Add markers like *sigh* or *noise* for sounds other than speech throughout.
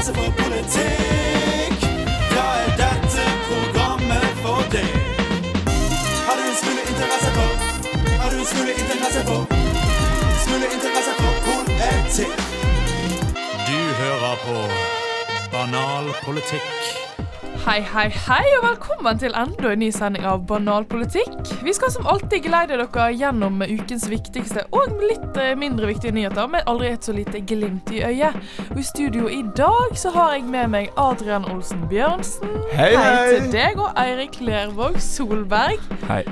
interesse for politikk, da er dette programmet for deg. Har du en smule interesse for Har du en smule interesse for Smule interesse for politikk? Du hører på Banal politikk. Hei, hei, hei, og velkommen til enda en ny sending av Banalpolitikk. Vi skal som alltid geleide dere gjennom ukens viktigste og litt eh, mindre viktige nyheter, med aldri et så lite glimt i øyet. Og I studio i dag så har jeg med meg Adrian Olsen Bjørnsen. Hei, hei. hei til deg og Eirik Lervåg Solberg. Hei.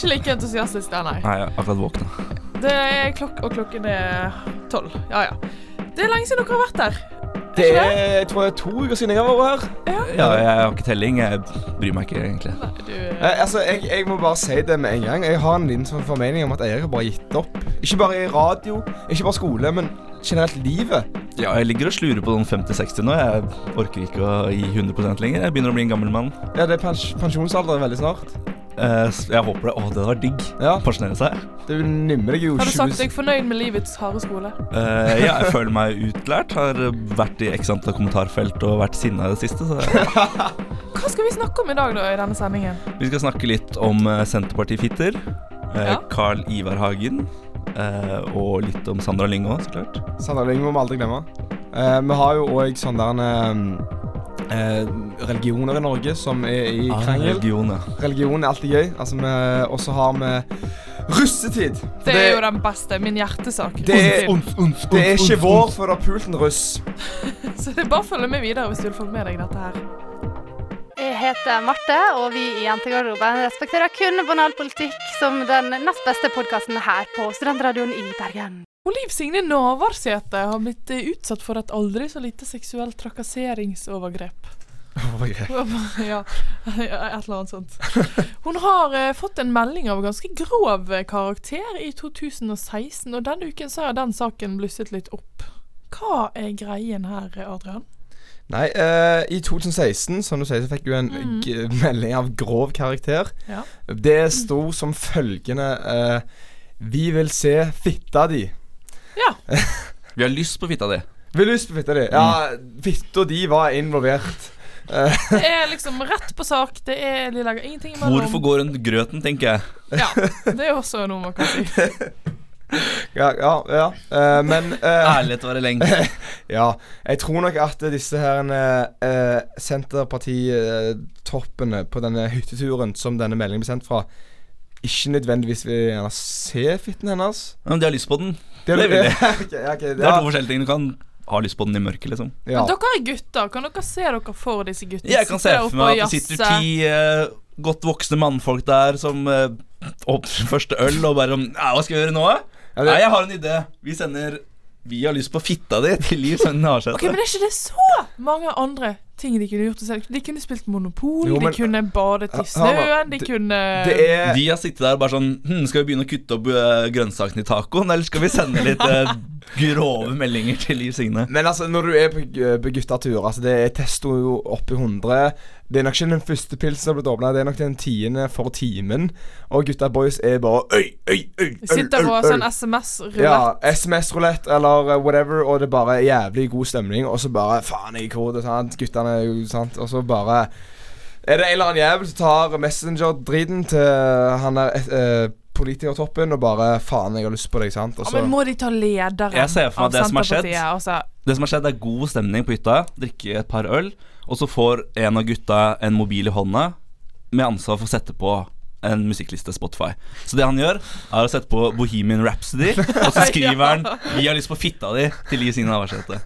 Ikke like entusiastisk der, nei. Nei, jeg har akkurat våkna. Det er klokk, og klokken er tolv. Ja, ja. Det er lenge siden dere har vært der. Det er jeg tror det er to uker siden jeg har vært her. Ja, jeg har ikke telling. Jeg bryr meg ikke, egentlig. Nei, du... Eh, altså, jeg, jeg må bare si det med en gang. Jeg har en liten sånn formening om at Eirik har bare gitt opp. Ikke bare i radio, ikke bare skole, men generelt livet. Ja, jeg ligger og slurer på noen 50-60 nå. Jeg orker ikke å gi 100 lenger. Jeg begynner å bli en gammel mann. Ja, det er pens pensjonsalder veldig snart. Eh, s- jeg håper det. Å, det var digg. Ja, Pensjonere seg. det nimme deg jo Har du 20 sagt deg fornøyd med livets harde skole? Uh, ja, jeg føler meg utlært. Har vært i x antall kommentarfelt og vært sinna i det siste. Så *laughs* Hva skal vi snakke om i dag, da, i denne sendingen? vi skal snakke litt om eh, Senterpartifitter. Ja. Carl Ivar Hagen. Uh, og litt om Sandra Lyng òg, så klart. Sandra Lyng må vi aldri glemme. Uh, vi har jo òg sånn der, eh, religioner i Norge som er i Ah, krangel. religion. Religion er alltid gøy. Altså, Og så har vi russetid. Det er jo den beste. Min hjertesak. Det er- Unnskyld. Det er ikke vår før du har pult en russ. *laughs* Så det er bare å følge med videre hvis du vil få med deg dette her. Jeg heter Marte, og vi i Jentegarderoben respekterer kun banal politikk som den nest beste podkasten her på Studentradioen i Bergen. Og Liv Signe Navarsete har blitt eh, utsatt for et aldri så lite seksuelt trakasseringsovergrep. *laughs* ja, et eller annet sånt. Hun har eh, fått en melding av ganske grov karakter i 2016, og denne uken så har den saken blusset litt opp. Hva er greien her, Adrian? Nei, eh, i 2016, som du sier, så fikk du en Mm. melding av grov karakter. Ja. Det sto som følgende eh, Vi vil se fitta di. Ja. *laughs* Vi har lyst på fitta di. Vi har lyst på fitta di? Ja, fitta di var involvert. *laughs* Det er liksom rett på sak. Det er De lager ingenting imellom. Hvorfor går rundt grøten, tenker jeg. Ja, det er også noe man kan si. *laughs* ja, ja, ja. Uh, men uh, Ærlighet var det lenge. Ja. Jeg tror nok at disse her eh, Senterpartitoppene på denne hytteturen som denne meldingen ble sendt fra, ikke nødvendigvis vil gjerne se fitten hennes. Men de har lyst på den. Det, Det vil *laughs* okay, ja, Det er ja, to forskjellige ting. Du kan ha lyst på den i mørket, liksom. ja. Men dere er gutter. Kan dere se dere for disse guttene? Jeg kan se for meg at det sitter ti uh, godt voksne mannfolk der som uh, åpner første øl og bare ja, Hva skal vi gjøre nå? Ja, det- Nei, jeg har en idé. Vi sender Vi har lyst på fitta di til Liv Sønnen Harseth. Ok, Men er ikke det så mange andre ting de kunne gjort? selv. De kunne spilt Monopol, Jo, men- de kunne badet i snøen, de kunne Det er Vi har sittet der og bare sånn hm, Skal vi begynne å kutte opp eh, grønnsakene i tacoen, eller skal vi sende litt eh, grove meldinger til Liv Signe? Men altså, når du er på, gu- på guttatur altså Det er testo jo opp i 100. Det er nok ikke den første pilsen som har blitt åpna, det er nok den tiende for timen. Og gutta boys er bare øy, øy, øy, øy sitter på sånn SMS-rulett. Ja, SMS-rulett eller whatever, og det er bare jævlig god stemning. Og så bare Faen, jeg er kode, sant. Guttene sant. Og så bare er det en eller annen jævel som tar Messenger-driten til han der eh, politikertoppen og bare Faen, jeg har lyst på deg, sant. Og Ja, men må de ta lederen Jeg ser for meg av det som har skjedd. Altså, Det som har skjedd, er god stemning på hytta. Drikke et par øl. Og så får en av gutta en mobil i hånda med ansvar for å sette på en musikkliste Spotify. Så det han gjør, er å sette på Bohemian Rhapsody, og så *laughs* skriver han 'Vi har lyst på fitta di' til Liv Signe Navarsete.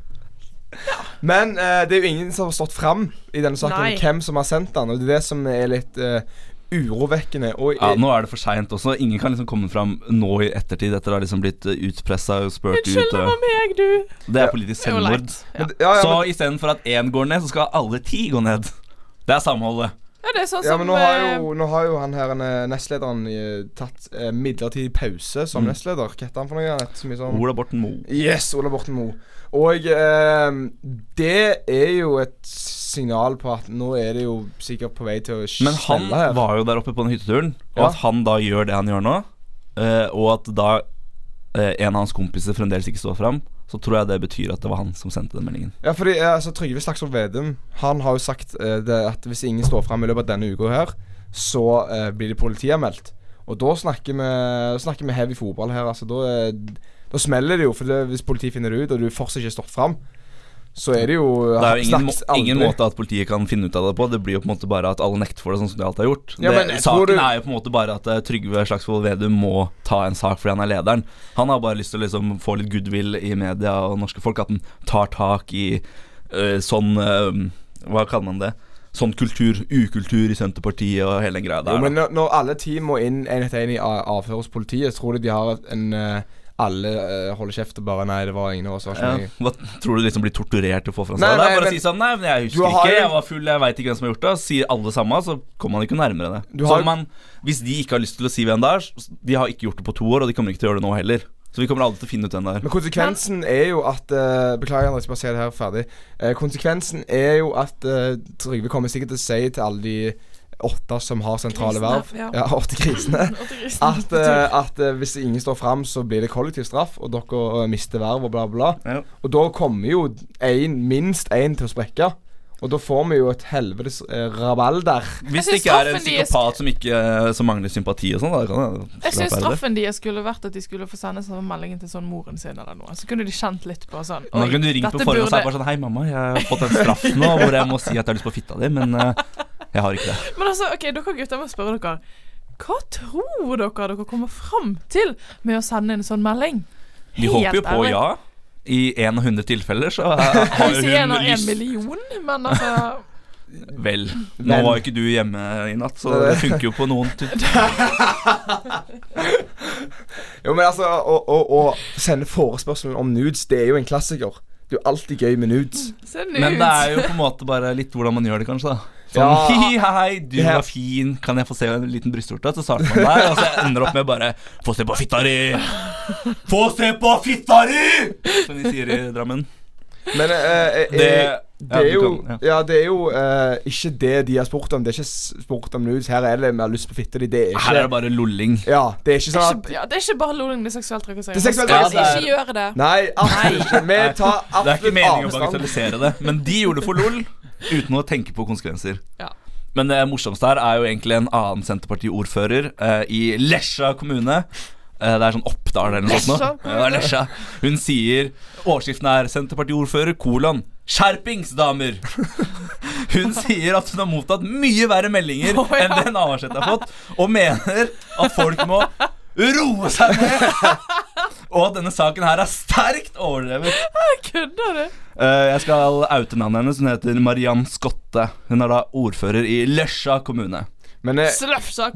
*laughs* Men uh, det er jo ingen som har stått fram i denne saken Nei. om hvem som har sendt den, og det er det som er litt uh, urovekkende. Og Ja, nå er det for seint også. Ingen kan liksom komme fram nå i ettertid etter å ha liksom blitt utpressa og spurt Unnskyld, ut. det var meg, du! Det er politisk Det selvmord. Ja. Det- ja, ja, Så istedenfor at én går ned, så skal alle ti gå ned. Det er samholdet. Ja, det er sånn ja, men nå har eh, jo, nå har jo han her eh, nestlederen eh, tatt eh, midlertidig pause som Mm. nestleder. Hva heter han for noe? Sånn Ola Borten Moe. Yes, Ola Borten Moe. Og eh, det er jo et signal på at nå er det jo sikkert på vei til å Men han her. var jo der oppe på den hytteturen, og Ja. at han da gjør det han gjør nå, eh, og at da eh, en av hans kompiser fremdeles ikke står fram, så tror jeg det betyr at det var han som sendte den meldingen. Ja, fordi eh, altså, Trygve Slagsvold Vedum Han har jo sagt eh, det at hvis ingen står fram i løpet av denne uka her, så eh, blir det politianmeldt. Og da snakker vi, snakker vi heavy fotball her. Altså, da, da smeller det jo. For det, hvis politiet finner det ut, og du fortsatt ikke har stått fram, så er det jo Det er jo ingen, må, ingen måte at politiet kan finne ut av det på. Det blir jo på en måte bare at alle nekter for det, sånn som de alltid har gjort. Ja, det, saken du- er jo på en måte bare at eh, Trygve Slagsvold Vedum må ta en sak fordi han er lederen. Han har bare lyst til å liksom få litt goodwill i media og norske folk. At han tar tak i øh, sånn øh, Hva kaller man det? Sånn kultur, ukultur i Senterpartiet og hele den greia der. Jo, men når, når alle team må inn en etter en i avhør hos politiet, tror du de har en eh, Alle uh, holder kjeft og bare Nei, det var ingen av oss. Ja, hva tror du liksom blir torturert til å få fram Nei, seg? Nei, bare men- si sånn Nei, men jeg husker ikke, jeg var full, jeg veit ikke hvem som har gjort det. Sier alle det samme, så kommer man ikke nærmere det. Du Så har- man, hvis de ikke har lyst til å si hvem det er, de har ikke gjort det på to år, og de kommer ikke til å gjøre det nå heller. Så vi kommer aldri til å finne ut den der. er. Men konsekvensen er jo at uh, Beklager, André, jeg skal bare si det her ferdig. Uh, konsekvensen er jo at uh, Trygve kommer sikkert til å si til alle de åtte som har sentrale verv ja. Ja, *laughs* åtte grisene. At, eh, at eh, hvis ingen står fram, så blir det kollektiv straff, og dere eh, mister verv og bla, bla. Ja. Og da kommer jo en, minst én til å sprekke. Og da får vi jo et helvetes eh, rabalder. Hvis det ikke er en psykopat som, ikke, som mangler sympati og sånn, da kan det Jeg syns straffen deres skulle vært at de skulle få sende sånn meldingen til sånn moren sin eller noe. Så kunne de kjent litt på sånn Nå kunne du ringt på forhånd og sagt bare sånn Hei, mamma, jeg har fått en straff nå hvor jeg må si at jeg har lyst på fitta di, men eh, jeg har ikke det. *laughs* Men altså, ok, dere gutter må spørre dere. Hva tror dere dere kommer fram til med å sende en sånn melding? De håper jo på ærlig. ja. I én av hundre tilfeller så *laughs* har Vi sier en av en million, men altså *laughs* Vel. Nå Men- var jo ikke du hjemme i natt, så det funker jo på noen. Jo, men altså, å, å, å sende forespørselen om nudes, det er jo en klassiker. Det er jo alltid gøy med nudes. Men det er jo på en måte bare litt hvordan man gjør det, kanskje. da Sånn Ja. *laughs* hi, hei, du var fin, kan jeg få se en liten brystvorte? Så starter man der, og så ender opp med bare Få se på fitta di! Få se på fitta di! Som de sier i Drammen. Men eh, eh, Det eh, det er ja, jo, ja. det er jo uh, ikke det de har spurt om. Det er ikke spurt om nudes. Her er det vi har lyst på fitte di. Det er Her er det bare lolling. Ja, det er ikke sånn at ja, det er ikke bare lolling, det er seksuell trakassering. Det er trakassering. ikke gjøre det. Nei, absolutt ikke. Vi tar Det er ikke absolutt meningen å avstand. bagatellisere det, men de gjorde det for lol uten å tenke på konsekvenser. Ja. Men det morsomste her er jo egentlig en annen Senterparti-ordfører eh, i Lesja kommune. Eh, det er sånn Oppdal eller noe sånt. Nå. Ja, Lesja. Hun sier Overskriften er 'Senterparti-ordfører kolon skjerpings, damer'. Hun sier at hun har mottatt mye verre meldinger oh, ja. enn det Navarsete har fått, og mener at folk må roe seg ned. Og at denne saken her er sterkt overdrevet. Kødder du? Eh, jeg skal oute navnet hennes. Hun heter Mariann Skotte. Hun er da ordfører i Lesja kommune. Men eh,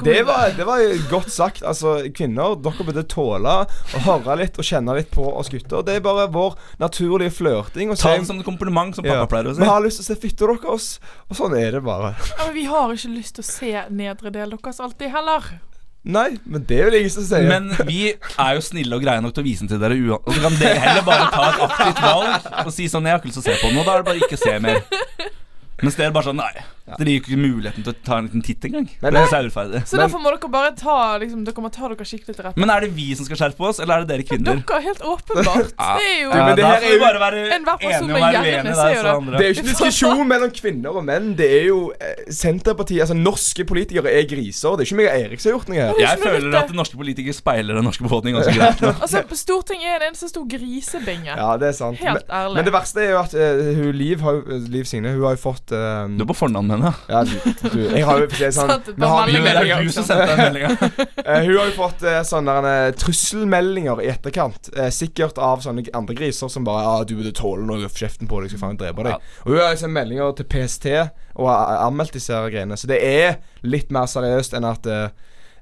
det var, det var godt sagt. Altså, kvinner, dere burde tåle å høre litt og kjenne litt på oss gutter. Det er bare vår naturlige flørting. Ta det som en kompliment, som Ja. pappa pleier å Vi har lyst til å se fitta deres, og sånn er det bare. ja, men Vi har ikke lyst til å se nedre del deres alltid heller. Nei, men det vil ingen som sier. Men vi er jo snille og greie nok til å vise den til dere. Og så kan dere heller bare ta et aktivt valg og si sånn 'Jeg har ikke lyst til å se på den', og da er det bare ikke å se mer. Mens dere bare sånn Nei. Dere gir ikke muligheten til å ta en liten titt engang. Men det er er urettferdig. Så derfor må dere bare ta liksom, Dere må ta dere skikkelig til rette. Men er det vi som skal skjerpe oss, eller er det dere kvinner? Dere, helt åpenbart. Ja. Det er jo ja, men det her er jo- bare være enige og være uenige der. det. andre. Det er jo ikke diskusjon mellom kvinner og menn. Det er jo eh, Senterpartiet Altså norske politikere er griser. Det er ikke meg og Erik som har gjort noe her. Jeg er føler at norske politikere speiler den norske befolkningen ganske greit. *laughs* Altså, Stortinget er en som stor grisebinge. Ja, det er sant. Helt ærlig. men det verste er jo at uh, hun Liv, har, Liv Signe Hun har jo fått eh, Du er på fornavn med henne. Ja, du, du Jeg har jo for å si sånn *laughs* vi har- Jo, det er du som sendte den meldinga. *laughs* uh, hun har jo fått uh, sånne eh, trusselmeldinger i etterkant. Eh, sikkert av sånne andre griser som bare Ja, du burde tåle noe for kjeften på deg, skal faen drepe deg. Ja. Og hun har sendt meldinger til PST og har anmeldt disse her greiene. Så det er litt mer seriøst enn at eh,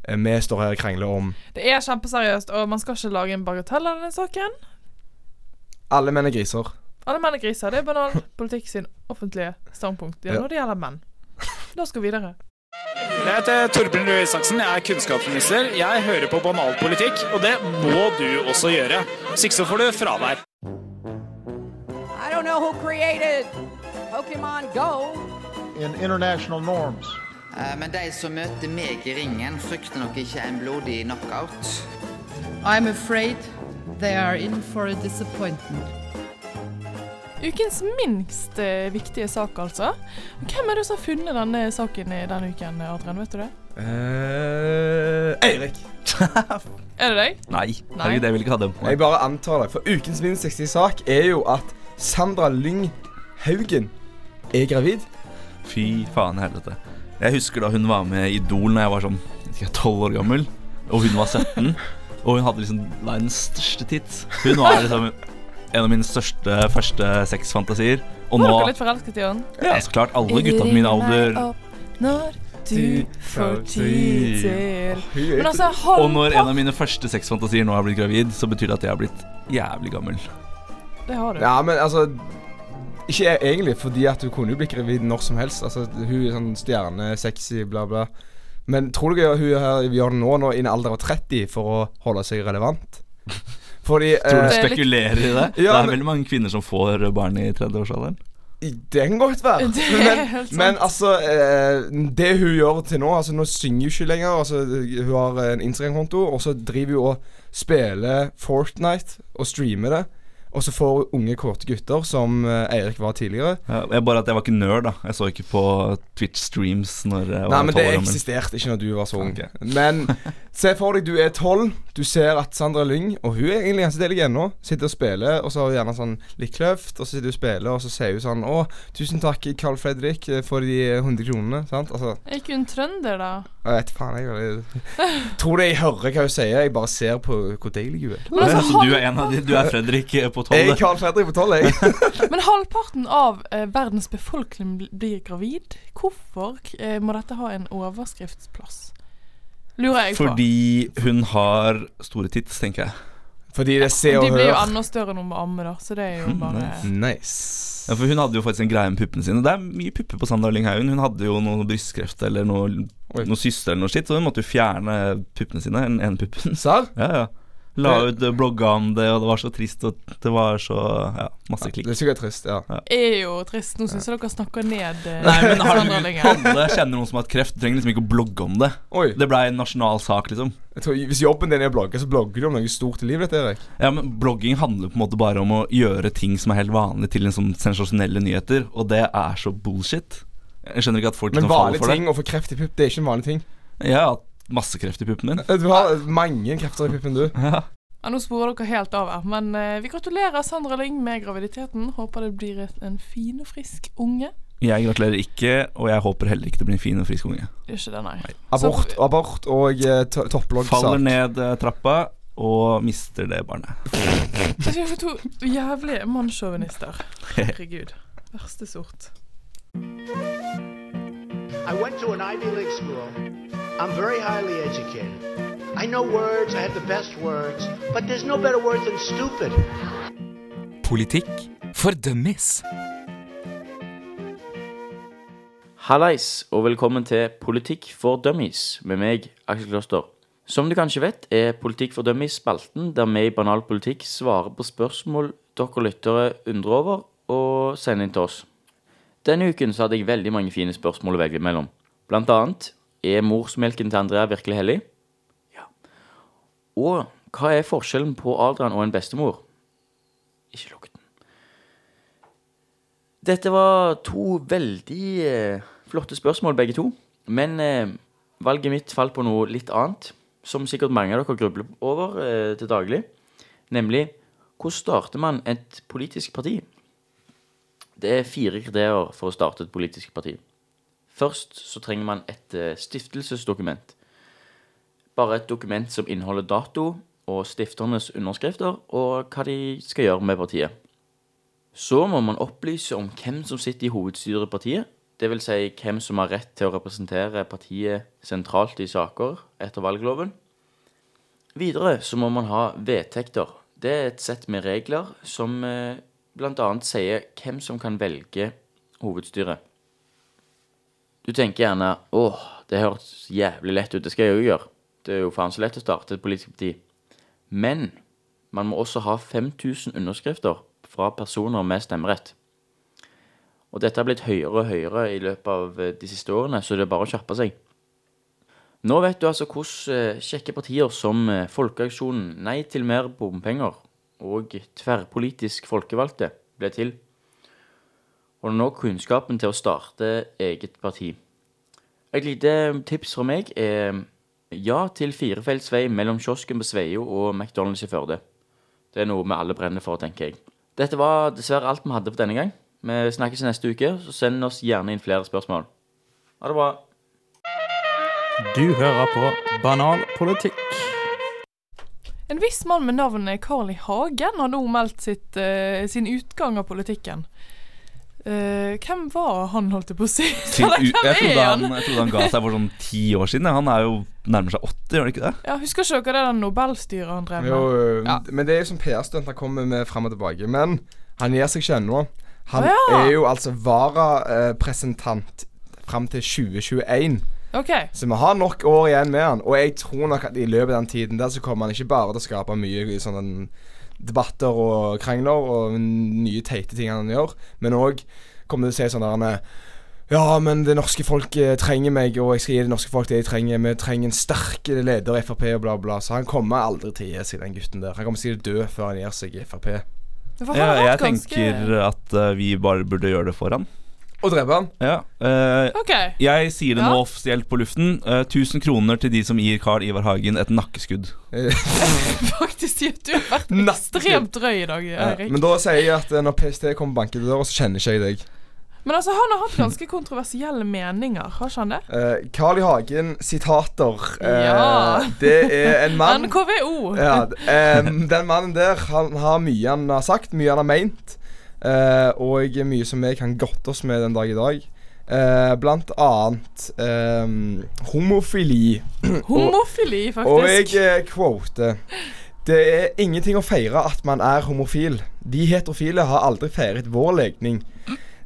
vi står her og krangler om Det er kjempeseriøst, og man skal ikke lage en bagatell av denne saken. Alle menn er griser. Alle menn er griser. Det er banal politikk sin offentlige standpunkt ja, når det gjelder menn. La oss gå videre. Jeg heter Torbjørn Røe Isaksen, jeg er kunnskapsminister. Jeg hører på banalpolitikk, og det må du også gjøre. Hvis ikke så får du fravær. I don't know who created Pokemon Go. in international norms. Eh, Men de som møter meg i ringen, frykter nok ikke en blodig knockout. I'm afraid They are in for a disappointment. Ukens minst eh, viktige sak, altså. Hvem er det som har funnet denne saken i denne uken, Adrian? Vet du det? Uh, Eirik. *laughs* Er det deg? Nei, Nei. herregud, jeg vil ikke ha dem på Jeg bare antar det. For ukens minst viktige sak er jo at Sandra Lyng Haugen er gravid. Fy faen i helvete. Jeg husker da hun var med i Idol da jeg var sånn tolv 12 år gammel, og hun var 17. *laughs* Og hun hadde liksom verdens største titt. Hun var liksom en av mine største første sexfantasier. Og Var nå dere litt forelsket i han? Ja, så klart. Alle gutta på min alder Når du får tid til Men altså, Og når en av mine første sexfantasier nå har blitt gravid, så betyr det at jeg har blitt jævlig gammel. Det har du. Ja, men altså Ikke jeg, egentlig, fordi at hun kunne jo blitt gravid når som helst. Altså, Hun er sånn stjerne, sexy, bla, bla. Men tror du ikke hun her gjør det nå, nå i en alder av 30 for å holde seg relevant? *laughs* Fordi Tror du eh, er spekulerer i det? *laughs* Ja, det er men- veldig mange kvinner som får barn i 30-årsalderen. Det kan godt være. *laughs* Det er Men, helt sant. men altså eh, Det hun gjør til nå Altså Nå synger hun ikke lenger. Altså Hun har en Instagram-konto, og så driver hun og spiller Fortnite og streamer det. Og så får unge, kåte gutter, som eh, Eirik var tidligere. Ja, jeg bare at jeg var ikke nerd, da. Jeg så ikke på Twitch-streams når jeg Nei, men det eksisterte ikke når du var så ung. Okay. *laughs* Men se for deg du er tolv, du ser at Sandra Lyng, og hun er egentlig ganske delig ennå, sitter og spiller, og så har hun gjerne sånn litt kløft, og så sitter hun og spiller, og så sier hun sånn Å, tusen takk, Carl Fredrik, for de 100 kronene. Sant? Altså, Er ikke hun trønder, da? jeg vet faen, jeg, jeg tror det jeg hører hva hun sier, jeg bare ser på hvor deilig hun er. Altså, du er en av de Du er Fredrik eh, på Jeg er Carl Fredrik på tolv, jeg. *laughs* Men halvparten av eh, verdens befolkning bl- blir gravid. Hvorfor eh, må dette ha en overskriftsplass? Lurer jeg på. Fordi hun har store tits, tenker jeg. Fordi det ser De og blir jo hører. ennå større når man ammer, da, så det er jo Mm, bare Nice. Ja, for Hun hadde jo faktisk en greie med puppene sine. Det er mye pupper på Sandra Lynghaugen. Hun hadde jo noe brystkreft eller noe, Oi. noe syster eller noe skitt, så hun måtte jo fjerne puppene sine. Den ene puppen. Sar? Ja, ja. La ut blogga om det, og det var så trist, og det var så Ja, masse klikk Det er sikkert trist, ja. er jo trist. Nå syns jeg dere snakker ned eh, Nei, men har du, alle kjenner noen som har hatt kreft. Du trenger liksom ikke å blogge om det. Oi. Det blei en nasjonal sak, liksom. Jeg tror, hvis jobben din er å blogge, så blogger du om noe stort i livet ditt, Erik. Ja, men Blogging handler på en måte bare om å gjøre ting som er helt vanlig, til en sånn sensasjonelle nyheter, og det er så bullshit. Jeg skjønner ikke at folk Men liksom faller det for det. ting, å få kreft i pupp, det er ikke en vanlig ting. Ja, hatt masse kreft i puppen min. Du har mange krefter i puppen, du. *laughs* Ja. Ja, nå sporer dere helt av her, men eh, vi gratulerer Sandra Lyng med graviditeten. Håper det blir et, en fin og frisk unge. Jeg gratulerer ikke, og jeg håper heller ikke det blir en fin og frisk unge. Gjør ikke det, nei. Abort, abort og eh, to- topplogg-sak. Faller ned eh, trappa og mister det barnet. Det vi får to jævlige mannssjåvinister. *laughs* Herregud. Verste sort. I went to an Ivy League school. I'm very highly educated. I know words, I have the best words, but there's no better word than stupid. Politikk for dummies. Hallais, og velkommen til Politikk for dummies med meg, Aksel Kloster. Som du kanskje vet, er Politikk for dummies spalten der vi i Banal politikk svarer på spørsmål dere lyttere undrer over, og sender inn til oss. Denne uken så hadde jeg veldig mange fine spørsmål å velge mellom. Blant annet er morsmelken til Andrea virkelig hellig? Ja. Og hva er forskjellen på Adrian og en bestemor? Ikke lukten. Dette var to veldig eh, flotte spørsmål, begge to. Men eh, valget mitt falt på noe litt annet, som sikkert mange av dere grubler over eh, til daglig. Nemlig hvordan starter man et politisk parti? Det er fire kriterier for å starte et politisk parti. Først så trenger man et eh, stiftelsesdokument. Bare et dokument som inneholder dato og stifternes underskrifter, og hva de skal gjøre med partiet. Så må man opplyse om hvem som sitter i hovedstyret i partiet, dvs. Si hvem som har rett til å representere partiet sentralt i saker etter valgloven. Videre så må man ha vedtekter. Det er et sett med regler som eh, bl.a. sier hvem som kan velge hovedstyret. Du tenker gjerne åh, det høres jævlig lett ut, det skal jeg jo gjøre. Det er jo faen så lett å starte et politisk parti. Men man må også ha 5000 underskrifter fra personer med stemmerett. Og dette har blitt høyere og høyere i løpet av eh, de siste årene, så det er bare å kjappe seg. Nå vet du altså hvordan eh, kjekke partier som eh, Folkeaksjonen Nei til mer bompenger og Tverrpolitisk folkevalgte ble til. Og nå kunnskapen til å starte eget parti. Et lite tips fra meg er ja til firefelts vei mellom kiosken på Sveio og McDonald's i Førde. Det er noe vi alle brenner for, tenker jeg. Dette var dessverre alt vi hadde for denne gang. Vi snakkes neste uke, så send oss gjerne inn flere spørsmål. Ha det bra. Du hører på Banal politikk. En viss mann med navnet Carl I. Hagen har nå meldt sitt, uh, sin utgang av politikken. Eh, hvem var han, holdt jeg på å si? *laughs* Hvem jeg, trodde han, jeg trodde han ga seg for sånn ti år siden. Han er jo nærmer seg 80, gjør han ikke det? Ja, Husker ikke dere det Nobelstyret han drev med? Jo, øh, Ja. men det er jo som PR-stunt han kommer med fram og tilbake. Men han gir seg ikke ennå. Han ja. er jo altså varapresentant fram til 2021. Okay. Så vi har nok år igjen med han. Og jeg tror nok at i løpet av den tiden der så kommer han ikke bare til å skape mye sånne debatter og krangler og nye teite ting han gjør, men òg kommer til å si sånn der han er, ja, men det norske folk eh, trenger meg, og jeg skal gi det norske folk det de trenger. Vi trenger en sterk leder i Frp og bla, bla. Så han kommer aldri til å gi seg, den gutten der. Han kommer sikkert dø før han gir seg i Frp. Ja, jeg ganske- tenker at eh, vi bare burde gjøre det for han. Og drepe han? Ja. eh, Ok. Jeg sier det nå Ja. offisielt på luften. Eh, 1000 kroner til de som gir Carl Ivar Hagen et nakkeskudd. *laughs* Faktisk du har vært ekstremt drøy i dag, Ja, Eirik. men da sier jeg at eh, når PST kommer og banker til døra, så kjenner ikke jeg deg. Men altså, han har hatt ganske kontroversielle meninger, har ikke han det? Eh, Carl I. Hagen, sitater. Eh, Ja. Det er en mann *laughs* NKVO. Ja, d- em, den mannen der Han har mye han har sagt, mye han har meint. Eh, og mye som vi kan godte oss med den dag i dag. Eh, blant annet em, homofili. *clears throat* Homofili, og, og jeg faktisk. eh, quoter Det er ingenting å feire at man er homofil. De heterofile har aldri feiret vår legning.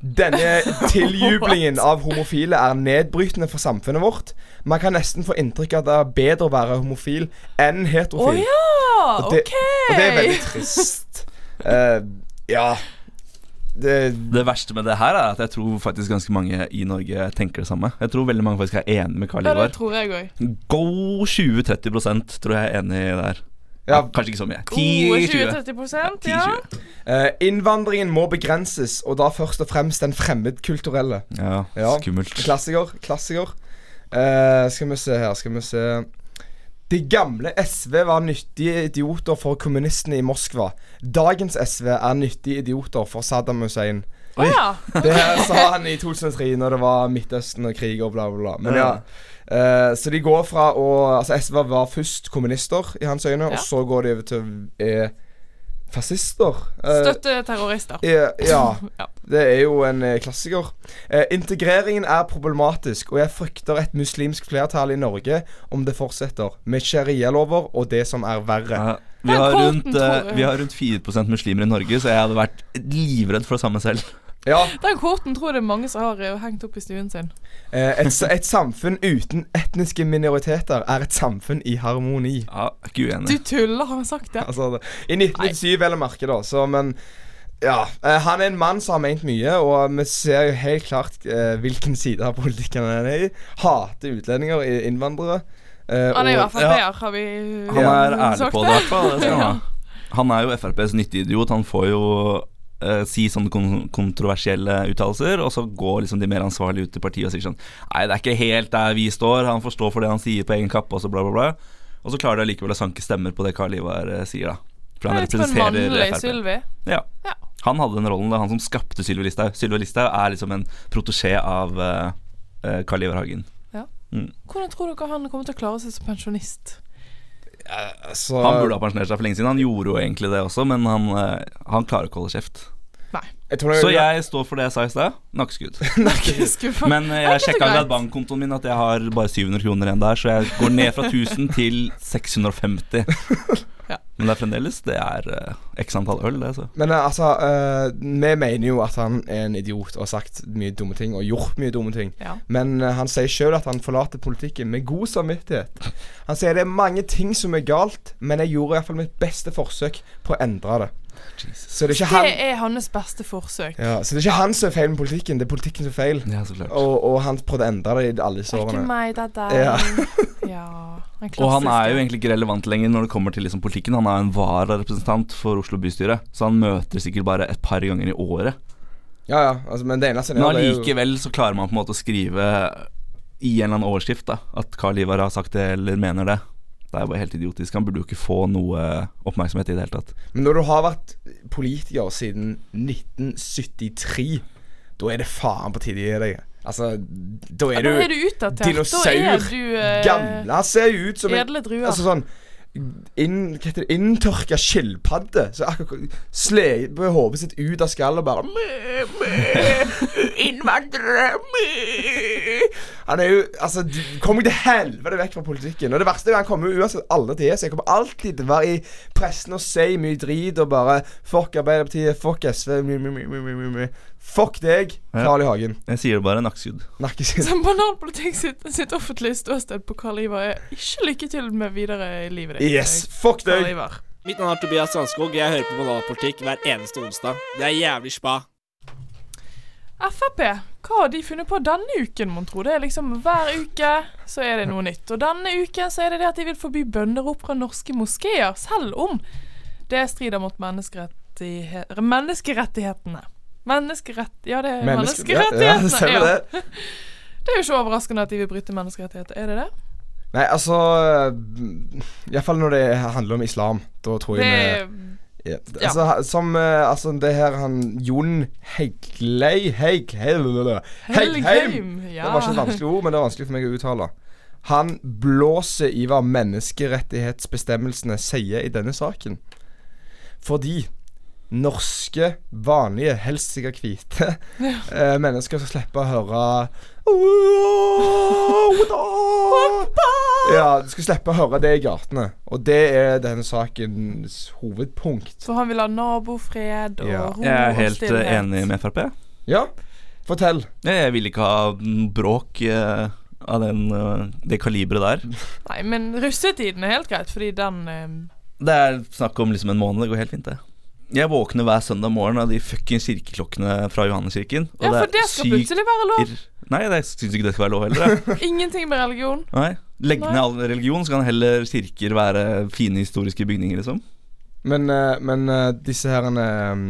Denne *laughs* tiljublingen av homofile er nedbrytende for samfunnet vårt. Man kan nesten få inntrykk av at det er bedre å være homofil enn heterofil. heterofil. ja! Og det, OK. og det er veldig trist. *laughs* Eh, ja det, Det verste med det her er at jeg tror faktisk ganske mange i Norge tenker det samme. Jeg tror veldig mange faktisk er enig med Carl Ja, det Ivar. tror jeg òg. God 20-30% tror jeg er enig der. Ja. Ja, kanskje ikke så mye. Gode 10-20. 20-30% ja. 10-20. eh, innvandringen må begrenses, og da først og fremst den fremmedkulturelle. Ja, Ja. skummelt. Klassiker. Klassiker. Uh, skal vi se her, skal vi se De gamle SV var nyttige idioter for kommunistene i Moskva. Dagens SV er nyttige idioter for Saddam Hussein. Å ja. *laughs* Det sa han i 2003, når det var Midtøsten og krig og bla, bla, bla. Men ja. Uh, så de går fra å Altså, SV var først kommunister i hans øyne, Ja. og så går de over til å er fascister. Uh, Støtte terrorister. ja, *laughs* ja. Det er jo en eh, klassiker. Eh, integreringen er problematisk, og jeg frykter et muslimsk flertall i Norge om det fortsetter, med sharialover og det som er verre. Ja, vi, har rundt, eh, vi har rundt 4% muslimer i Norge, så jeg hadde vært livredd for det samme selv. Ja, Den kvoten tror jeg det er mange som har eh, hengt opp i stuen sin. eh, et, et samfunn uten etniske minoriteter er et samfunn i harmoni. Ja, ikke uenig. Du tuller, har han sagt det? Altså, I 1997 vel å merke, da. Så, men ja. Eh, han er en mann som har ment mye, og vi ser jo helt klart eh, hvilken side av politikken han er i. Hater utlendinger, og innvandrere. Eh, Han er jo Frp-er, har vi Han er ærlig på det, i hvert fall. Han er jo FrPs nytteidiot. Han får jo eh, si sånne kon kontroversielle uttalelser, og så går liksom de mer ansvarlige ut til partiet og sier sånn Nei, det er ikke helt der vi står. Han får stå for det han sier på egen kappe, og så bla, bla, bla. Og så klarer de allikevel å sanke stemmer på det Carl Ivar sier, da. For han representerer Frp. Ja. Ja. Han hadde den rollen, det er han som skapte Sylvi Listhaug. Sylvi Listhaug er liksom en protesjé av uh, Karl Ivar Hagen. Ja. Mm. Hvordan tror dere han kommer til å klare seg som pensjonist? Altså, Han burde ha pensjonert seg for lenge siden. Han gjorde jo egentlig det også, men han, eh, han klarer ikke å holde kjeft. Jeg Så jeg står for det jeg sa i stad. Nakkeskudd. *laughs* *laughs* Men eh, jeg sjekka akkurat bankkontoen min at jeg har bare 700 kroner igjen der, så jeg går ned fra 1000 til 650. *laughs* Ja. Men det er fremdeles Det er eh, x antall øl, det, så. Men eh, altså, eh, vi mener jo at han er en idiot og har sagt mye dumme ting og gjort mye dumme ting. Ja. Men han sier sjøl at han forlater politikken med god samvittighet. Han sier det er mange ting som er galt, men jeg gjorde iallfall mitt beste forsøk på å endre det. Så det er ikke han Det er hans beste forsøk. ja, Så det er ikke han som er feil med politikken, det er politikken som er feil. Ja, så klart. Og, og han prøvde å endre det i alle disse er ikke årene. meg, det er deg. Ja. *laughs* Ja. Og han er jo egentlig ikke relevant lenger når det kommer til liksom politikken. Han er en vararepresentant for Oslo bystyre, så han møter sikkert bare et par ganger i året. Ja, ja, altså, men det eneste Men allikevel så klarer man på en måte å skrive i en eller annen overskrift da at Carl Ivar har sagt det eller mener det. Det er bare helt idiotisk. Han burde jo ikke få noe oppmerksomhet i det hele tatt. Men når du har vært politiker siden 1973, da er det faen på tide å gi deg. Altså, da Ja, er da du er du utdatert. dinosaur. Da er du eh, Gamle. Ser ut som en. Altså sånn inn, hva heter det, Inntørka skilpadde. Så akkurat sleper hodet sitt ut av skallet og bare mæ, mæ, Innvandrere mæ. Han er jo Altså, kom deg til helvete vekk fra politikken. Og det verste er jo han kommer jo uansett aldri til Så jeg kommer alltid til å være i pressen og si mye drit og bare Fuck Arbeiderpartiet, fuck SV, My, mæ, mæ. Fuck deg. Carl I. Hagen. Jeg sier det bare nakkeskudd. Nakkeskudd. Som banalpolitikk sitt, sitt offentlige ståsted på Carl Ivar er ikke lykke til med videre i livet ditt. Yes, fuck deg. Mitt navn er Tobias Strandskog. Jeg hører på Banalpolitikk hver eneste onsdag. Det er jævlig spa. Frp, hva har de funnet på denne uken, mon tro? Det er liksom Hver uke så er det noe nytt. Og denne uken så er det det at de vil forby bønnerop fra norske moskeer, selv om det strider mot menneskerettighe menneskerettighetene. Menneskerett... Ja, det er Menneske- menneskerettighetene. ja, det stemmer det. *laughs* Det er jo ikke overraskende at de vil bryte menneskerettigheter, er det det? Nei, altså Iallfall når det handler om islam. Da tror jeg Det vi ja, altså, Som eh, Altså, det her han Jon Heglei Heig, Heigheim Helgheim, Det var ikke et vanskelig ord, men det er vanskelig for meg å uttale. Han blåser i hva menneskerettighetsbestemmelsene sier i denne saken. Fordi norske, vanlige, helst sikkert hvite *laughs* eh, mennesker skal slippe å høre *laughs* Ja, du skal slippe å høre det i gatene. Og det er denne sakens hovedpunkt. For han vil ha nabofred og Ja. ro Jeg er helt eh, stillhet. enig med Frp. Ja, fortell. Jeg vil ikke ha bråk eh, av den, eh, det kaliberet der. Nei, men russetiden er helt greit, fordi den eh, Det er snakk om liksom en måned. Det går helt fint, det. Jeg våkner hver søndag morgen av de fuckings kirkeklokkene fra Johanneskirken. Ja, for det skal plutselig være lov. Nei, jeg syns ikke det skal være lov heller. *laughs* Ingenting med religion. Nei. Legg ned all religion, så kan heller kirker være fine historiske bygninger, liksom. Men, eh, men eh, disse herrene um,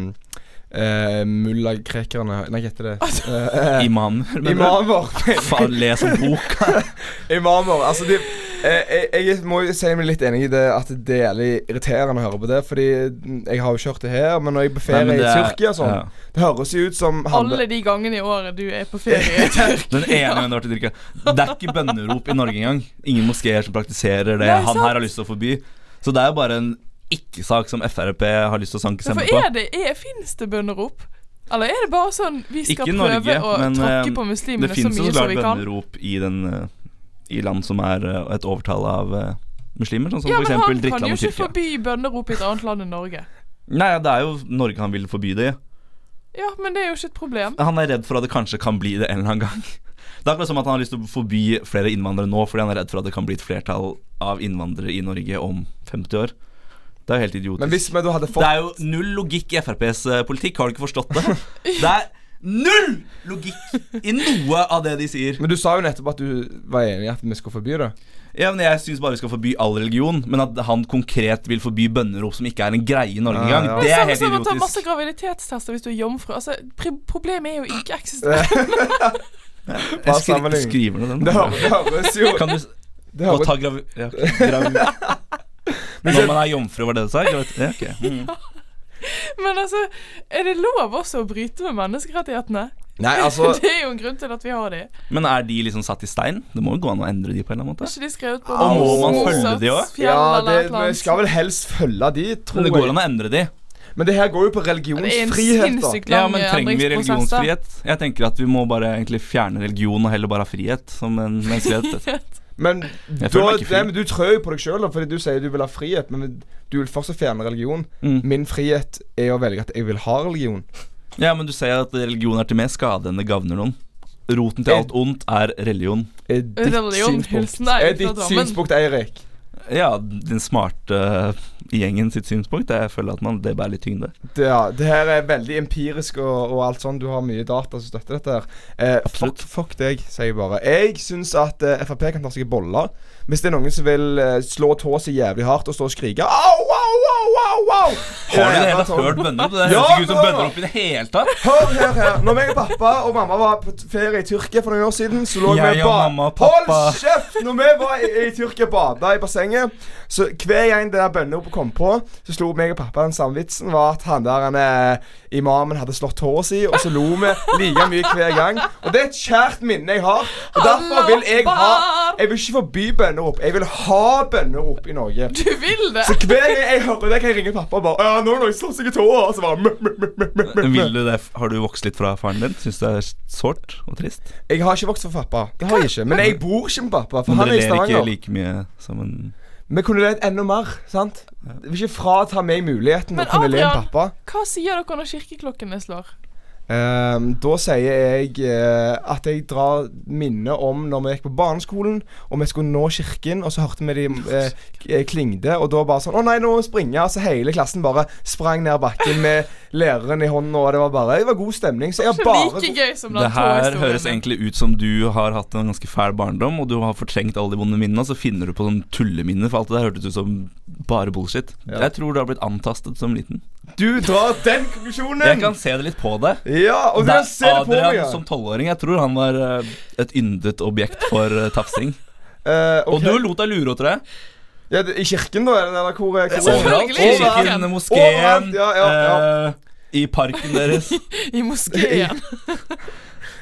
uh, Mullakrekerne Nei, hva heter det? Uh, *laughs* eh, Imamer. Imamer. Faen, les om bok. *laughs* Imamer. Altså, de eh, jeg, jeg må jo si meg litt enig i det at det er jævlig irriterende å høre på det. Fordi jeg har jo ikke hørt det her, men når jeg er på Nei, ferie men i er- Tyrkia sånn ja. Det høres jo ut som Alle de gangene i året du er på ferie i *laughs* Tyrkia. Den ene gangen du har vært i Tyrkia. Det er ikke bønnerop i Norge engang. Ingen moskeer som praktiserer det Nei, han sant. her har lyst til å forby. Så det er jo bare en ikke-sak som Frp har lyst til å sanke For stemme på. er det, er, finnes det bønnerop? Eller er det bare sånn vi skal Norge, prøve å men tråkke eh, på muslimene så finnes jo mye Norge, som det vi kan? bønnerop i, den, eh, i land som er eh, et overtall av eh, muslimer, sånn som Ja, for men eksempel han kan jo ikke forby bønnerop i et annet land enn Norge. Nei, det er jo Norge han vil forby det i. Ja, men det er jo ikke et problem. Han er redd for at det kanskje kan bli det en eller annen gang. *laughs* Det er akkurat som at han har lyst til å forby flere innvandrere nå fordi han er redd for at det kan bli et flertall av innvandrere i Norge om 50 år. Det er jo helt idiotisk. Men hvis du hadde fått Det er jo null logikk i FrPs eh, politikk, har du ikke forstått det? *laughs* Det er null logikk i noe av det de sier. Men du sa jo nettopp at du var enig i at vi skal forby det. Ja, men Jeg syns bare vi skal forby all religion, men at han konkret vil forby bønnerop som ikke er en greie i Norge engang, ja. det er helt som å ta idiotisk. masse graviditetstester hvis du er jomfru. Altså, problemet er jo ikke eksisterende. *laughs* Jeg skri sammenligning. skriver ned den. Det høres jo Kan du det Gå høres- ta gravi... Ja, gravi *laughs* Når man er jomfru, var det det du sa? Ja, ok. Mm. *laughs* Men altså, er det lov også å bryte med menneskerettighetene? Nei, *laughs* altså Det er jo en grunn til at vi har de. Men er de liksom satt i stein? Det må jo gå an å endre de på en eller annen måte? Er ikke de skrevet på Og må man følge de òg? Ja, det, vi skal vel helst følge de, tror Men det går an å endre de. Men det her går jo på religionsfrihet, da. Ja, men trenger vi religionsfrihet? Jeg tenker at vi må bare egentlig fjerne religion og heller bare ha frihet som en menneskelighet. *laughs* Men, da, det, men du trør jo på deg sjøl, fordi du sier du vil ha frihet. Men du vil fortsatt fjerne religion. Mm. Min frihet er å velge at jeg vil ha religion. Ja, men du sier at religion er til mer skade enn det gagner noen. Roten til alt ondt er religion. Er ditt Religion, synspunkt, er ditt synspunkt Eirik? Ja, din smarte uh, gjengen sitt synspunkt. Jeg føler at man, det bærer litt tyngde. Det, ja, det her er veldig empirisk og, og alt sånn. Du har mye data som støtter dette. her eh, fuck, fuck deg, sier jeg bare. Jeg syns at eh, Frp kan ta seg en bolle. Hvis det er noen som vil eh, slå tåa si jævlig hardt og stå og skrike Au, au, au, au, au! Har du i det hele tatt hørt bønnerop? Det Ja, høres ikke ut som bønner bønnerop i det hele tatt. Hør her, her. Når meg og pappa og mamma var på ferie i Tyrkia for noen år siden, så lå vi og ba- mamma og pappa. Hold kjeft! Når vi var i, i Tyrkia og bada i bassenget, så hver gang det der bønneropet kom på, så slo meg og pappa den samme vitsen var at han der han, eh, imamen hadde slått håret si, og så lo vi like mye hver gang. Og det er et kjært minne jeg har. Og derfor vil jeg ha Jeg vil ikke forby bønnerop. Jeg vil ha bønnerop i Norge. Du vil det? Så hver gang jeg hører det, kan jeg ringe pappa og bare Ja, nå har noen slått seg i tåa. Og så bare mø, mø, mø. Vil du det? Har du vokst litt fra faren din? Syns du det er sårt og trist? Jeg har ikke vokst fra pappa. Det har jeg ikke. Men jeg bor ikke med pappa, for Men han er i ler ikke like mye sammen? Vi kunne levd enda mer, sant? Jeg vil ikke frata meg muligheten Men å kunne le med Adrian, pappa. hva sier dere når kirkeklokkene slår? Ehm, da sier jeg eh, at jeg drar minnet om når vi gikk på barneskolen, og vi skulle nå kirken, og så hørte vi de eh, k- klingde, og da bare sånn Å nei, nå springer jeg. Så hele klassen bare sprang ned bakken med læreren i hånden, og det var bare Det var god stemning. Så jeg har bare like gøy som Det her høres egentlig ut som du har hatt en ganske fæl barndom, og du har fortrengt alle de vonde minnene, og så finner du på sånn tulleminner, for alt det der hørtes ut som bare bullshit. Ja. Jeg tror du har blitt antastet som liten. Du drar den konklusjonen! Jeg kan se det litt på deg. Ja, og du kan se det på meg. Adrian som tolvåring. Jeg tror han var eh, et yndet objekt for uh, tafsing. *laughs* Eh, Og du lot deg lure, tror jeg. Ja, det, I kirken, da? Eller hvor, hvor Overalt. Selvfølgelig. Kirken, moskeen, ja, ja, ja. eh, i parken deres. *laughs* I moskeen. *laughs*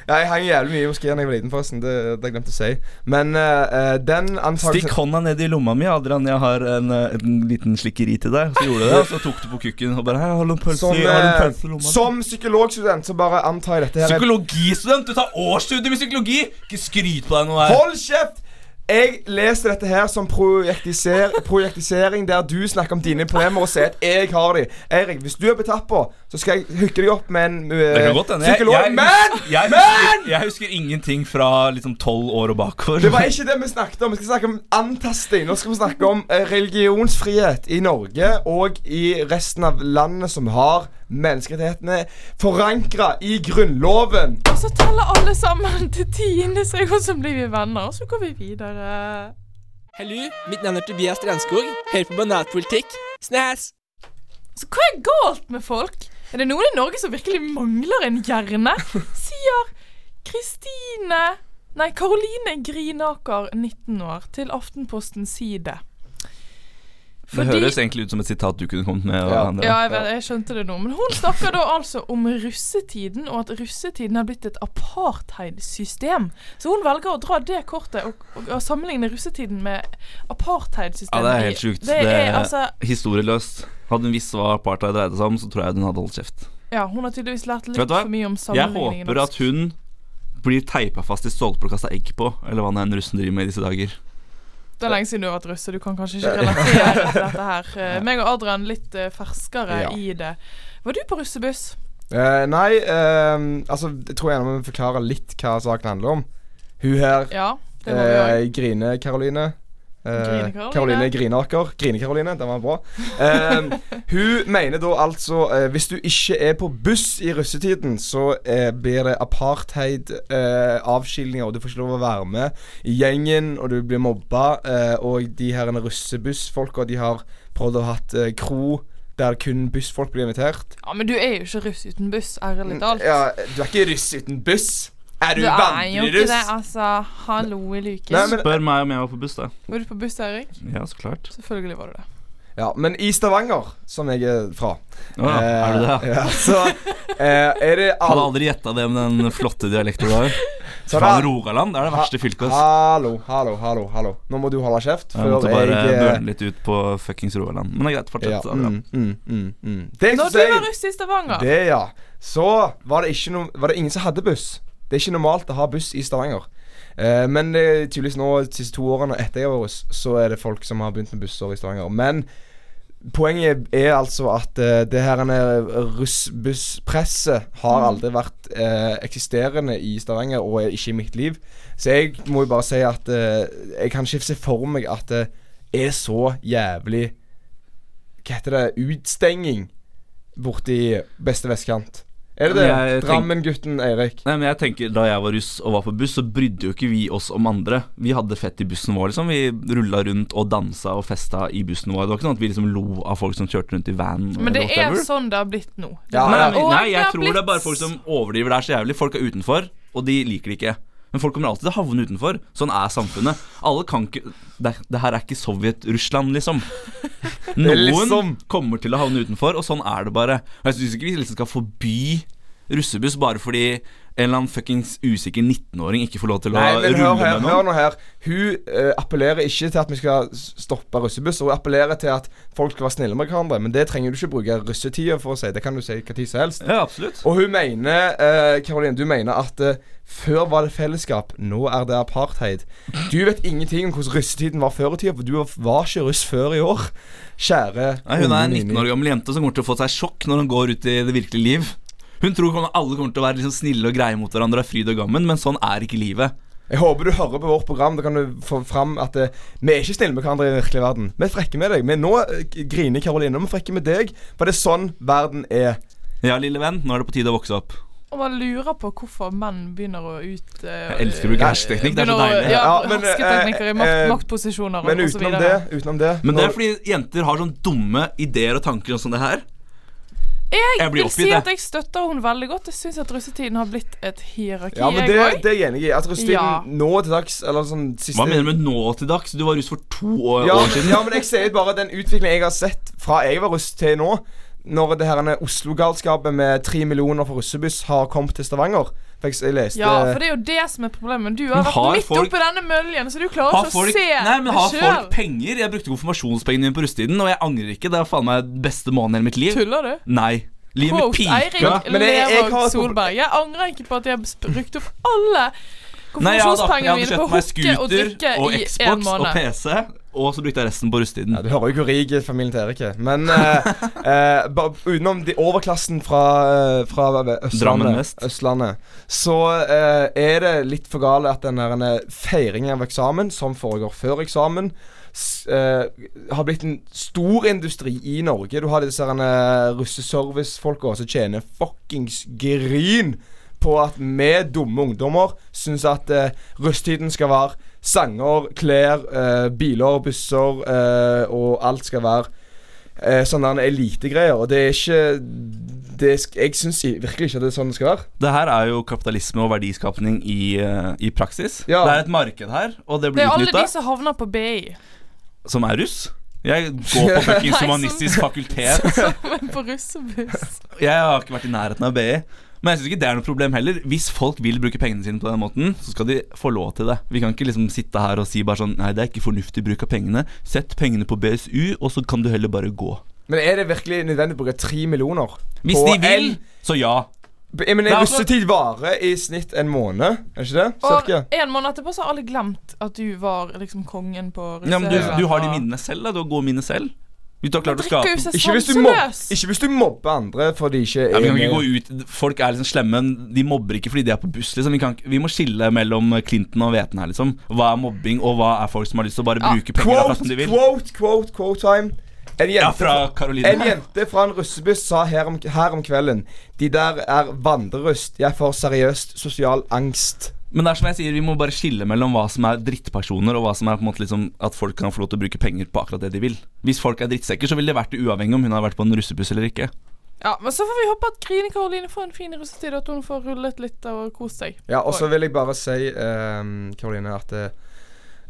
Ja, jeg hang jævlig mye i moskeen da jeg var liten, forresten. Det, det har jeg glemt å si. Men uh, den den Stikk hånda ned i lomma mi, Adrian. Jeg har en, en liten slikkeri til deg. Så gjorde du det, og så tok du på kukken og bare Hei, har du en pølse som, i- lomma? som psykologstudent så bare antar jeg dette her er- Psykologistudent! Du tar årsstudium i psykologi! Ikke skryt på deg noe her. Hold kjeft! Jeg leser dette her som projektiser projektisering, der du snakker om dine problemer og sier at jeg har de. Eirik, hvis du er på, så skal jeg hooke deg opp med en uh, godt hende. Jeg, psykolog. jeg, Men! jeg, men! jeg husker ingenting fra liksom tolv år og bakover. Det var ikke det vi snakket om. Vi skal snakke om antasting. Nå skal vi snakke om eh, religionsfrihet i Norge og i resten av landet som har menneskerettighetene forankra i Grunnloven. Og så teller alle sammen til tiende, så så blir vi venner, og så går vi videre. Hallo, mitt navn er Tobias Strandskog. Hører på Banatpolitikk. Snæs! Så hva er galt med folk? Er det noen i Norge som virkelig mangler en hjerne? *laughs* Sier Kristine Nei, Karoline Grinaker, 19 år, til Aftenpostens side. Det høres egentlig ut som et sitat du kunne kommet med. og Ja. andre. Ja, jeg, vet, jeg skjønte det nå. Men hun snakker da altså om russetiden, og at russetiden har blitt et apartheidsystem. Så hun velger å dra det kortet og, og, og sammenligne russetiden med Ja, det er helt sjukt. Det er altså historieløst. Hadde hun visst hva apartheid dreide seg om, så tror jeg hun hadde holdt kjeft. Ja, hun har tydeligvis lært litt for mye om sammenligningen. Jeg håper at hun blir teipa fast i stolper og kasta egg på, eller hva nå enn russen driver med i disse dager. Det er lenge siden du har vært russe, du kan kanskje ikke relatere til dette her. *laughs* Eh, Meg og Adrian litt eh, ferskere Ja. i det. Var du på russebuss? Uh, nei, uh, altså Jeg tror jeg må forklare litt hva saken handler om. Hun her, Ja, det må òg. eh, Grinaker. Grine-Karoline, den var bra. Eh, hun mener da altså eh, Hvis du ikke er på buss i russetiden, så eh, blir det apartheid, eh, avskilninger, og du får ikke lov å være med i gjengen, og du blir mobba. Og de her russebussfolka, de har prøvd å ha hatt kro der kun bussfolk blir invitert. Ja, Men du er jo ikke russ uten buss, ærlig talt. Ja, du er ikke russ uten buss. Er du, Du er jo ikke det, altså. Hallo i luken. Nei, men- Spør meg om jeg var på buss, da. Var du på buss, Erik? Ja, så klart. Selvfølgelig var du det. Ja, men i Stavanger, som jeg er fra Å, er du det? eh, ja, Så eh, er det *laughs* Hadde aldri gjetta det med den flotte dialekten du har. Fra Rogaland. Det er det verste fylket. Hallo, hallo, hallo. hallo Nå må du holde kjeft. Jeg måtte bare jeg eh, burne litt ut på fuckings Rogaland. Men det er greit. Fortsett. ja, mm, mm, mm, mm. Det Når du var russ i Stavanger Det, ja. Så var det, ikke no, var det ingen som hadde buss. Det er ikke normalt å ha buss i Stavanger. Eh, men eh, tydeligvis nå de siste to årene etter jeg var hos, så er det folk som har begynt med busser i Stavanger. Men poenget er altså at eh, det her russbusspresset har Mm. aldri vært eh, eksisterende i Stavanger, og er ikke i mitt liv. Så jeg må jo bare si at eh, jeg kan ikke se for meg at det er så jævlig Hva heter det? Utstenging borti beste vestkant. Er det det? Drammen-gutten Eirik. Nei, men jeg tenker Da jeg var russ og var på buss, så brydde jo ikke vi oss om andre. Vi hadde fett i bussen vår, liksom. Vi rulla rundt og dansa og festa i bussen vår. Det var ikke sånn at vi liksom lo av folk som kjørte rundt i van. Men det er whatever. sånn det har blitt nå. nei, nei, nei, jeg tror det er bare folk som overdriver. Det er så jævlig. Folk er utenfor, og de liker det ikke. Men folk kommer alltid til å havne utenfor. Sånn er samfunnet. Alle kan ikke Det, det her er ikke Sovjet-Russland, liksom. *laughs* Noen liksom- kommer til å havne utenfor, og sånn er det bare. Og Jeg syns ikke vi liksom skal forby russebuss bare fordi en eller annen fuckings usikker 19-åring ikke får lov til å Nei, men hør, rulle her, med hør nå her. Hun uh, appellerer ikke til at vi skal stoppe russebusser. Hun appellerer til at folk skal være snille med hverandre. Men det trenger du ikke bruke russetida for å si. Det kan du si hva tid som helst. Ja, absolutt. Og hun mener, uh, Caroline, du mener at uh, før var det fellesskap, nå er det apartheid. Du vet ingenting om hvordan russetiden var før i tida, for du var ikke russ før i år. Kjære Nei, hun er en unge 19 år gammel jente som kommer til å få seg sjokk når hun går ut i det virkelige liv. Hun tror alle kommer til å være liksom snille og greie mot hverandre av fryd og gammen, men sånn er ikke livet. Jeg håper du hører på vårt program. Da kan du få fram at eh, vi er ikke snille med hverandre i den virkelige verden. Vi er frekke med deg. Men nå eh, griner Karoline. vi er frekke med deg. For det er sånn verden er. Ja, lille venn, nå er det på tide å vokse opp. Og man lurer på hvorfor menn begynner å ut eh, Jeg elsker å bruke det er så deilig. Ja, Ja, men, hersketeknikker i eh, makt, eh, maktposisjoner Men og så utenom videre. det, utenom det Men det er fordi jenter har sånne dumme ideer og tanker sånn som det her. Jeg, Jeg vil si at jeg støtter henne veldig godt. Jeg syns at russetiden har blitt et hierarki. Ja, men det, det er jeg enig i. At russetiden Ja. nå til dags Eller sånn siste Hva mener du med nå til dags? Du var russ for to år, ja, år siden. ja, men jeg ser bare den utviklingen jeg har sett fra jeg var russ til nå. Når det her Oslo-galskapet med tre millioner for russebuss har kommet til Stavanger. Jeg, leste Ja, for det er jo det som er problemet. Du har har vært midt folk- oppi denne møljen, så du klarer ikke folk, å se nei, men har det folk penger? Jeg brukte konfirmasjonspengene mine på russetiden, og jeg angrer ikke. Det er faen meg beste måneden i hele mitt liv. Tuller du? Nei. Livet mitt piker. Eirik pika. Men jeg- jeg har Lervåg Solberg. Jeg angrer ikke på at jeg har brukt opp alle konfirmasjonspengene mine på å hooke og drikke og i en Xbox og. PC, og så brukte jeg resten på rusttiden. Ja, Du hører jo hvor rik familien til Erik er. Men eh, eh, utenom de overklassen fra, eh, fra Østlandet. Østlandet så eh, er det litt for gale at den eh, feiringen av eksamen, som foregår før eksamen, eh, har blitt en stor industri i Norge. Du har disse russeservice-folka som tjener fuckings gryn på at vi dumme ungdommer syns at eh, rusttiden skal være sanger, klær, eh, biler, busser eh, og alt skal være eh, sånne elitegreier. Og det er ikke det, Jeg syns virkelig ikke at det er sånn det skal være. Det her er jo kapitalisme og verdiskapning i, eh, i praksis. Ja. Det er et marked her, og det Det er alle de som havner på BI. Som er russ. Jeg går på *laughs* fuckings humanistisk fakultet. *laughs* Som er på russebuss. Jeg har ikke vært i nærheten av BI. Men jeg synes ikke det er noe problem heller. Hvis folk vil bruke pengene sine på den måten, så skal de få lov til det. Vi kan ikke liksom sitte her og si bare sånn Nei, det er ikke fornuftig bruk av pengene. Sett pengene på BSU, og så kan du heller bare gå. Men er det virkelig nødvendig å bruke tre millioner? Hvis på de vil, en- så ja. Jeg Men er altså- russetid varer i snitt en måned, er ikke det? Og en måned etterpå så har alle glemt at du var liksom kongen på ja men du, du har de minnene selv, da. Du har gode minner selv. Hvis du har klart å skape Ikke hvis, du mob, ikke hvis du mobber andre for de ikke ja, Vi er kan ikke gå ut Folk er liksom slemme. De mobber ikke fordi de er på buss. Liksom. Vi, kan, vi må skille mellom Clinton og hveten her. Liksom. Hva er mobbing, og hva er folk som har lyst til å bare Ja, bruke penger akkurat som Quote, de vil? quote, quote, quote time. En jente, Ja, fra en jente fra en russebuss sa her om, her om kvelden De der er vandrerust. Jeg får seriøst sosial angst. Men det er som jeg sier, vi må bare skille mellom hva som er drittpersoner, og hva som er på en måte liksom at folk kan få lov til å bruke penger på akkurat det de vil. Hvis folk er drittsekker, så ville det vært det uavhengig om hun har vært på en russebuss eller ikke. Ja, men så får vi håpe at Grine Karoline får en fin russetid, og at hun får rullet litt og kost seg. Ja, og så vil jeg bare si, ehm, Karoline, at eh,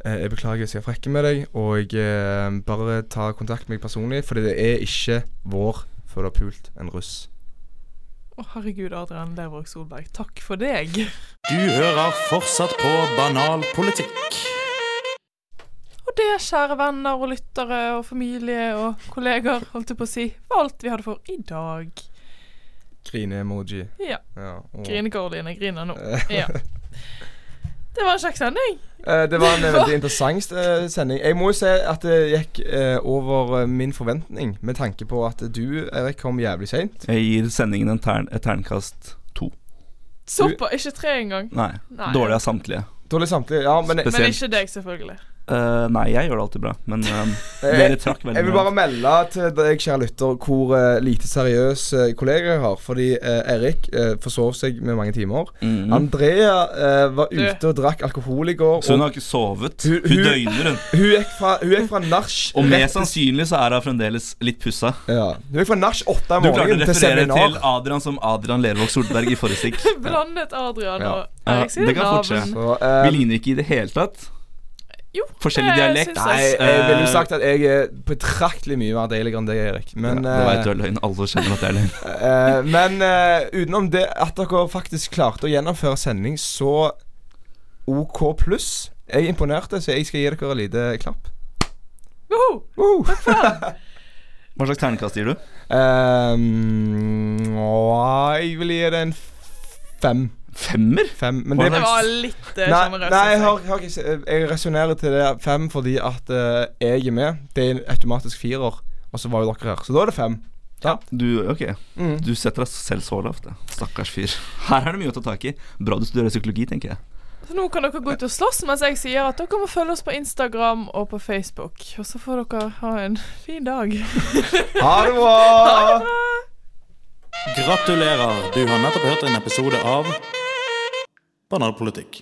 jeg beklager hvis jeg er frekk med deg, og eh, bare ta kontakt med meg personlig, fordi det er ikke vår før du har pult en russ. Å, herregud, Adrian Lervåg Solberg. Takk for deg. Du hører fortsatt på Banal politikk. Og det, kjære venner og lyttere og familie og kolleger, holdt jeg på å si, var alt vi hadde for i dag. Grine-emoji. Ja. Ja, og- Grine Karoline griner nå. *laughs* Ja. Det var en kjekk sending. Eh, det var en eh, *laughs* veldig interessant eh, sending. Jeg må jo si at det gikk over min forventning, med tanke på at du, Erik, kom jævlig seint. Jeg gir sendingen en tern, et terningkast to. Såpass. Ikke tre engang. Nei. Nei. Dårlig av samtlige. Dårlig samtlige, ja, men Men ikke deg, selvfølgelig. Eh, nei, jeg gjør det alltid bra, men Eh, *laughs* dere trakk veldig Jeg vil bare melde til deg, kjære lytter, hvor uh, lite seriøs uh, kollega jeg har. Fordi uh, Erik uh, forsov seg med mange timer. Mm. Andrea var ute og drakk alkohol i går. Så hun og- har ikke sovet? Hun, døgner, hun. Hun gikk fra, hun gikk fra nach *laughs* Og mest sannsynlig så er hun fremdeles litt pussa. Ja. Hun gikk fra nach åtte om Du klarte å referere til Adrian som Adrian Lervåg Solberg i forrige stikk. *laughs* Blandet Adrian Ja. og Ja, Erik fort navn. Så, Vi ligner ikke i det hele tatt. Jo, Forskjellig det dialekt. Nei, jeg. jeg ville jo Eh, sagt at jeg er betraktelig mye mer deiligere enn deg, Erik. Men, ja, det vet du eh, er løgn. Alle skjønner at det er løgn. *laughs* eh, men uh, utenom det at dere faktisk klarte å gjennomføre sending så OK pluss Jeg er imponert, så jeg skal gi dere en liten klapp. Woho! Takk for den. *laughs* Hva slags ternekast gir du? Um, jeg vil gi det en fem. Femmer? Fem, men det, Det var litt uh, Nei, nei jeg, har, har ikke, jeg resonnerer til det fem fordi at uh, jeg er med. Det er en automatisk firer, og så var jo dere her. Så da er det fem. Ja. Du, ok Mm. Du setter deg selv så lavt. Stakkars fyr. Her er det mye å ta tak i. Bra du studerer psykologi, tenker jeg. Så nå kan dere gå ut og slåss mens jeg sier at dere må følge oss på Instagram og på Facebook. Og så får dere ha en fin dag. *laughs* Ha det bra! Ha det bra! Gratulerer, du har nettopp hørt en episode av Banalpolitikk.